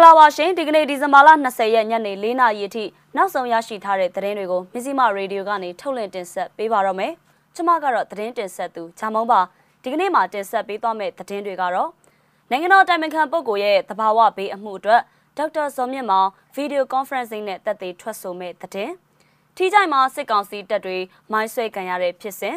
္ဂလာပါရှင်ဒီကနေ့ဒီဇင်ဘာလ20ရက်ညနေ4နာရီအထိနောက်ဆုံးရရှိထားတဲ့သတင်းတွေကိုမြစီမရေဒီယိုကနေထုတ်လွှင့်တင်ဆက်ပေးပါတော့မယ်။ကျွန်မကတော့သတင်းတင်ဆက်သူဂျာမုံပါဒီကနေ့မှာတင်ဆက်ပေးသွားမယ့်သတင်းတွေကတော့နိုင်ငံတော်တိုင်ပင်ခံပုဂ္ဂိုလ်ရဲ့တဘာဝဘေးအမှုအတွက်ဒေါက်တာဇော်မြင့်မောင်ဗီဒီယိုကွန်ဖရင့်စင်းနဲ့တက်သေးထွက်ဆိုမဲ့သတင်း။ထိကြိုက်မှာစစ်ကောင်စီတပ်တွေမိုင်းဆွဲကန်ရတဲ့ဖြစ်စဉ်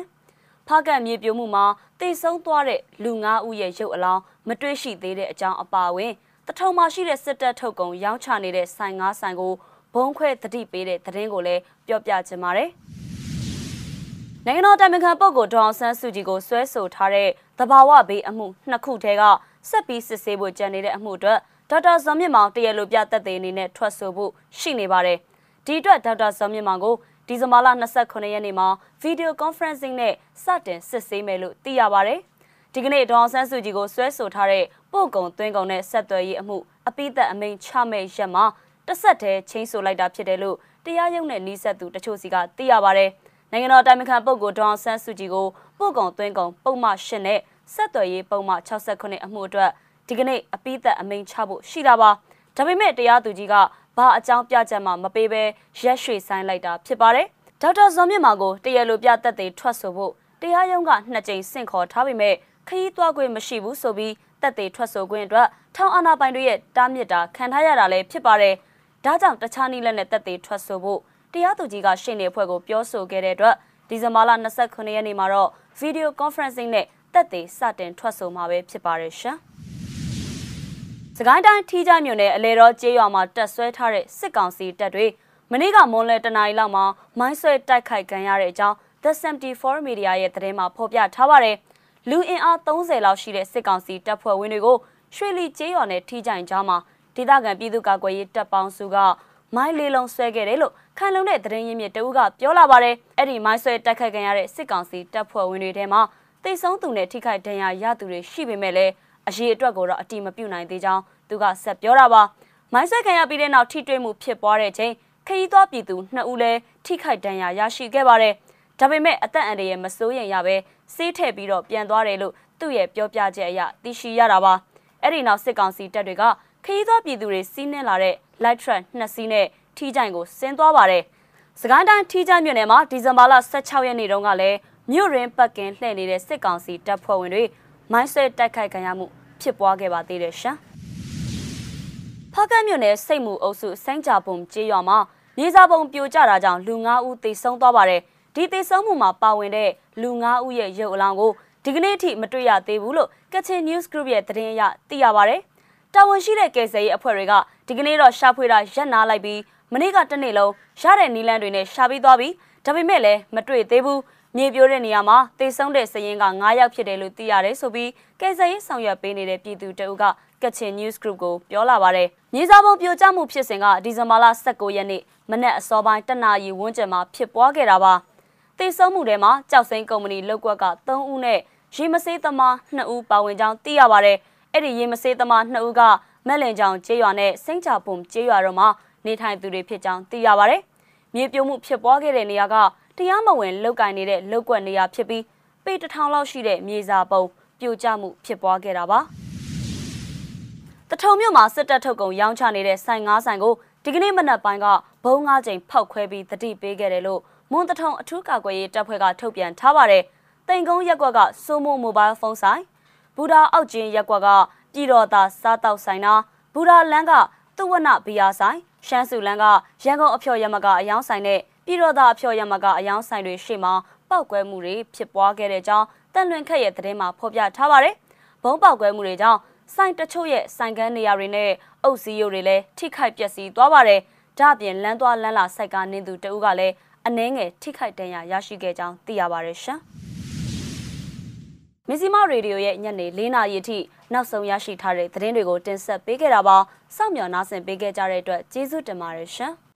ဖားကတ်မြေပြိုမှုမှာတိတ်ဆုံးသွားတဲ့လူ9ဦးရဲ့ရုပ်အလောင်းမတွေ့ရှိသေးတဲ့အကြောင်းအပါအဝင် တထုံမှာရှိတဲ့စစ်တပ်ထုတ်ကုန်ရောင်းချနေတဲ့ဆိုင်ငါးဆိုင်ကိုဘုံခွဲတတိပေးတဲ့သတင်းကိုလည်းပြောပြချင်ပါတယ်။နိုင်ငံတော်တိုင်ပင်ခံပုဂ္ဂိုလ်ဒေါအောင်ဆန်းစုကြည်ကိုဆွဲဆိုထားတဲ့သဘာဝဘေးအမှုနှစ်ခုထဲကဆက်ပြီးစစ်ဆေးဖို့ကြံနေတဲ့အမှုအတွက်ဒေါက်တာဇော်မြင့်မောင်တရလိုပြသက်သေအနေနဲ့ထွက်ဆိုဖို့ရှိနေပါတယ်။ဒီအတွက်ဒေါက်တာဇော်မြင့်မောင်ကိုဒီဇင်ဘာလ29ရက်နေ့မှာဗီဒီယိုကွန်ဖရင့်စင်းနဲ့စတင်စစ်ဆေးမယ်လို့သိရပါတယ်။ ဒီကနေ့ဒေါအောင်ဆန်းစုကြည်ကိုဆွဲဆိုထားတဲ့ပို့ကုံသွင်းကုံနဲ့ဆက်သွယ်ရေးအမှုအပိသက်အမိန်ချမဲ့ရက်မှာတစ်ဆက်တည်းချင်းဆိုလိုက်တာဖြစ်တယ်လို့တရားရုံးနဲ့နှီးဆက်သူတချို့စီကသိရပါဗျ။နိုင်ငံတော်တိုင်ပင်ခံပုဂ္ဂိုလ်ဒေါအောင်ဆန်းစုကြည်ကိုပို့ကုံသွင်းကုံပုံမှန်၈နဲ့ဆက်သွယ်ရေးပုံမှန်69အမှုအတွက်ဒီကနေ့အပိသက်အမိန်ချဖို့ရှိတာပါ။ဒါပေမဲ့တရားသူကြီးကဘာအကြောင်းပြချက်မှမပေးဘဲရက်ရွှေဆိုင်လိုက်တာဖြစ်ပါတယ်။ဒေါက်တာဇော်မြင့်မာကိုတရားလိုပြသက်သေထွက်ဆိုဖို့တရားရုံးကနှစ်ကြိမ်ဆင့်ခေါ်ထားပေမဲ့ ခရီးသွားခွင့်မရှိဘူးဆိုပြီးတက်သေးထွက်ဆိုခွင့်အတွက်ထောင်အာဏာပိုင်တွေရဲ့တားမြစ်တာခံထားရတာလည်းဖြစ်ပါတယ်။ဒါကြောင့်တခြားနည်းလက်နဲ့တက်သေးထွက်ဆိုဖို့တရားသူကြီးကရှင်းနေအဖွဲ့ကိုပြောဆိုခဲ့တဲ့အတွက်ဒီဇင်ဘာလ29ရက်နေ့မှာတော့ဗီဒီယိုကွန်ဖရင့်စင်းနဲ့တက်သေးစတင်ထွက်ဆိုမှာပဲဖြစ်ပါတယ်ရှင်။စကိုင်းတိုင်းထီးကြမြို့နယ်အလဲတော်ကျေးရွာမှာတက်ဆွဲထားတဲ့စစ်ကောင်စီတပ်တွေမနေ့ကမွန်လဲတနာရီလောက်မှာမိုင်းဆွဲတိုက်ခိုက်ခံရတဲ့အကြောင်း The 74 Media ရဲ့သတင်းမှာဖော်ပြထားပါတယ်။ လူအင်အား30လောက်ရှိတဲ့စစ်ကောင်စီတပ်ဖွဲ့ဝင်တွေကိုရွှေလီကျေးရွာနဲ့ထိကြိုင်ကြားမှာဒေသခံပြည်သူ့ကာကွယ်ရေးတပ်ပေါင်းစုကမိုင်းလေးလုံးဆွဲခဲ့တယ်လို့ခံလုံတဲ့သတင်းရင်းမြစ်တဦးကပြောလာပါတယ်။အဲ့ဒီမိုင်းဆွဲတိုက်ခိုက်ခံရတဲ့စစ်ကောင်စီတပ်ဖွဲ့ဝင်တွေထဲမှာတိတ်ဆုံးသူနဲ့ထိခိုက်ဒဏ်ရာရသူတွေရှိပေမဲ့လည်းအရေးအတွက်ကိုတော့အတိမပြုနိုင်သေးကြောင်းသူကဆက်ပြောတာပါ။မိုင်းဆွဲခံရပြီးတဲ့နောက်ထိတွေ့မှုဖြစ်ပွားတဲ့ချိန်ခရီးသွားပြည်သူနှစ်ဦးလည်းထိခိုက်ဒဏ်ရာရရှိခဲ့ပါတယ်။ဒါပေမဲ့အသက်အန္တရာယ်မစိုးရိမ်ရပဲ စေးထည့်ပြီးတော့ပြန်သွားတယ်လို့သူ့ရဲ့ပြောပြချက်အရသိရှိရတာပါအဲ့ဒီနောက်စစ်ကောင်စီတပ်တွေကခရီးသွားပြည်သူတွေစီးနှင်းလာတဲ့ light truck နှစ်စီးနဲ့ထီးကြိုင်ကိုဆင်းသွားပါတယ်စကိုင်းတိုင်းထီးကြိုင်မြို့နယ်မှာဒီဇင်ဘာလ16ရက်နေ့တုန်းကလည်းမြို့ရင်းပတ်ကင်လှည့်နေတဲ့စစ်ကောင်စီတပ်ဖွဲ့ဝင်တွေမိုင်းဆွဲတိုက်ခိုက်ခံရမှုဖြစ်ပွားခဲ့ပါသေးတယ်ရှင်ဖကတ်မြို့နယ်စိတ်မူအုပ်စုစန်းကြပုံကျေးရွာမှာမြေစာပုံပြိုကျတာကြောင့်လူ9ဦးသေဆုံးသွားပါတယ် ဒီသေဆုံးမှုမှာပါဝင်တဲ့လူ9ဦးရဲ့ရုပ်အလောင်းကိုဒီကနေ့အထိမတွေ့ရသေးဘူးလို့ကချင် News Group ရဲ့သတင်းအရသိရပါဗျ။တာဝန်ရှိတဲ့ကယ်ဆယ်ရေးအဖွဲ့တွေကဒီကနေ့တော့ရှာဖွေတာရပ်နာလိုက်ပြီးမနေ့ကတနေ့လုံးရတဲ့နီလန်းတွေနဲ့ရှာပြီးသွားပြီးဒါပေမဲ့လည်းမတွေ့သေးဘူး။မြေပြိုးတဲ့နေရာမှာသေဆုံးတဲ့စရင်က9ယောက်ဖြစ်တယ်လို့သိရတယ်ဆိုပြီးကယ်ဆယ်ရေးဆောင်ရွက်ပေးနေတဲ့ပြည်သူတအုပ်ကကချင် News Group ကိုပြောလာပါတယ်။မြေစာပုံပြိုကျမှုဖြစ်စဉ်ကဒီဇင်ဘာလ19ရက်နေ့မနက်အစောပိုင်းတနာရီဝန်းကျင်မှာဖြစ်ပွားခဲ့တာပါ။ သေဆုံးမှုထဲမှာကြောက်စိမ်းကုမ္ပဏီလောက်ကွက်က3ဦးနဲ့ရေမဆေးသမား2ဦးပါဝင်ကြောင်းသိရပါတယ်။အဲ့ဒီရေမဆေးသမား2ဦးကမက်လင်ချောင်ကျေးရွာနဲ့စိန့်ချပုံကျေးရွာတို့မှာနေထိုင်သူတွေဖြစ်ကြောင်းသိရပါတယ်။မြေပြိုမှုဖြစ်ပွားခဲ့တဲ့နေရာကတရားမဝင်လောက်ကင်နေတဲ့လောက်ကွက်နေရာဖြစ်ပြီးပေတထောင်လောက်ရှိတဲ့မြေစာပုံပြိုကျမှုဖြစ်ပွားခဲ့တာပါ။တထုံမြို့မှာစစ်တပ်ထုတ်ကုန်ရောင်းချနေတဲ့ဆိုင်ငါးဆိုင်ကိုဒီကနေ့မနက်ပိုင်းကဘုံငါးချိန်ဖောက်ခွဲပြီးတတိပေးခဲ့တယ်လို့ မွန်တထုံအထူးကာကွယ်ရေးတပ်ဖွဲ့ကထုတ်ပြန်ထားပါတယ်။တိန်ကုန်းရက်ကွက်ကစိုးမိုးမိုဘိုင်းဖုန်းဆိုင်ဘူဒါအောက်ကျင်းရက်ကွက်ကပြည်တော်သာစားတောက်ဆိုင်နာဘူဒါလန်းကသူဝနဘီယာဆိုင်ရှမ်းစုလန်းကရန်ကုန်အဖျော်ရမကအယောင်းဆိုင်နဲ့ပြည်တော်သာအဖျော်ရမကအယောင်းဆိုင်တွေရှေ့မှာပောက်ကွဲမှုတွေဖြစ်ပွားခဲ့တဲ့ကြောင်းတန်လွင်ခက်ရဲ့သတင်းမှာဖော်ပြထားပါတယ်။ဘုံပောက်ကွဲမှုတွေကြောင့်ဆိုင်တချို့ရဲ့ဆိုင်ကန်းနေရာတွေနဲ့အုပ်စီးရုပ်တွေလည်းထိခိုက်ပျက်စီးသွားပါတယ်။ဒါ့အပြင်လမ်းသွားလမ်းလာစိုက်ကားနင်းသူတဦးကလည်း အနှဲငယ်ထိခိုက်ဒဏ်ရာရရှိခဲ့ကြောင်းသိရပါတယ်ရှင်။မီဇီမာရေဒီယိုရဲ့ညနေ၄နာရီအထိနောက်ဆုံးရရှိထားတဲ့သတင်းတွေကိုတင်ဆက်ပေးခဲ့တာပါ။စောင့်မျှော်နားဆင်ပေးခဲ့ကြတဲ့အတွက်ကျေးဇူးတင်ပါတယ်ရှင်။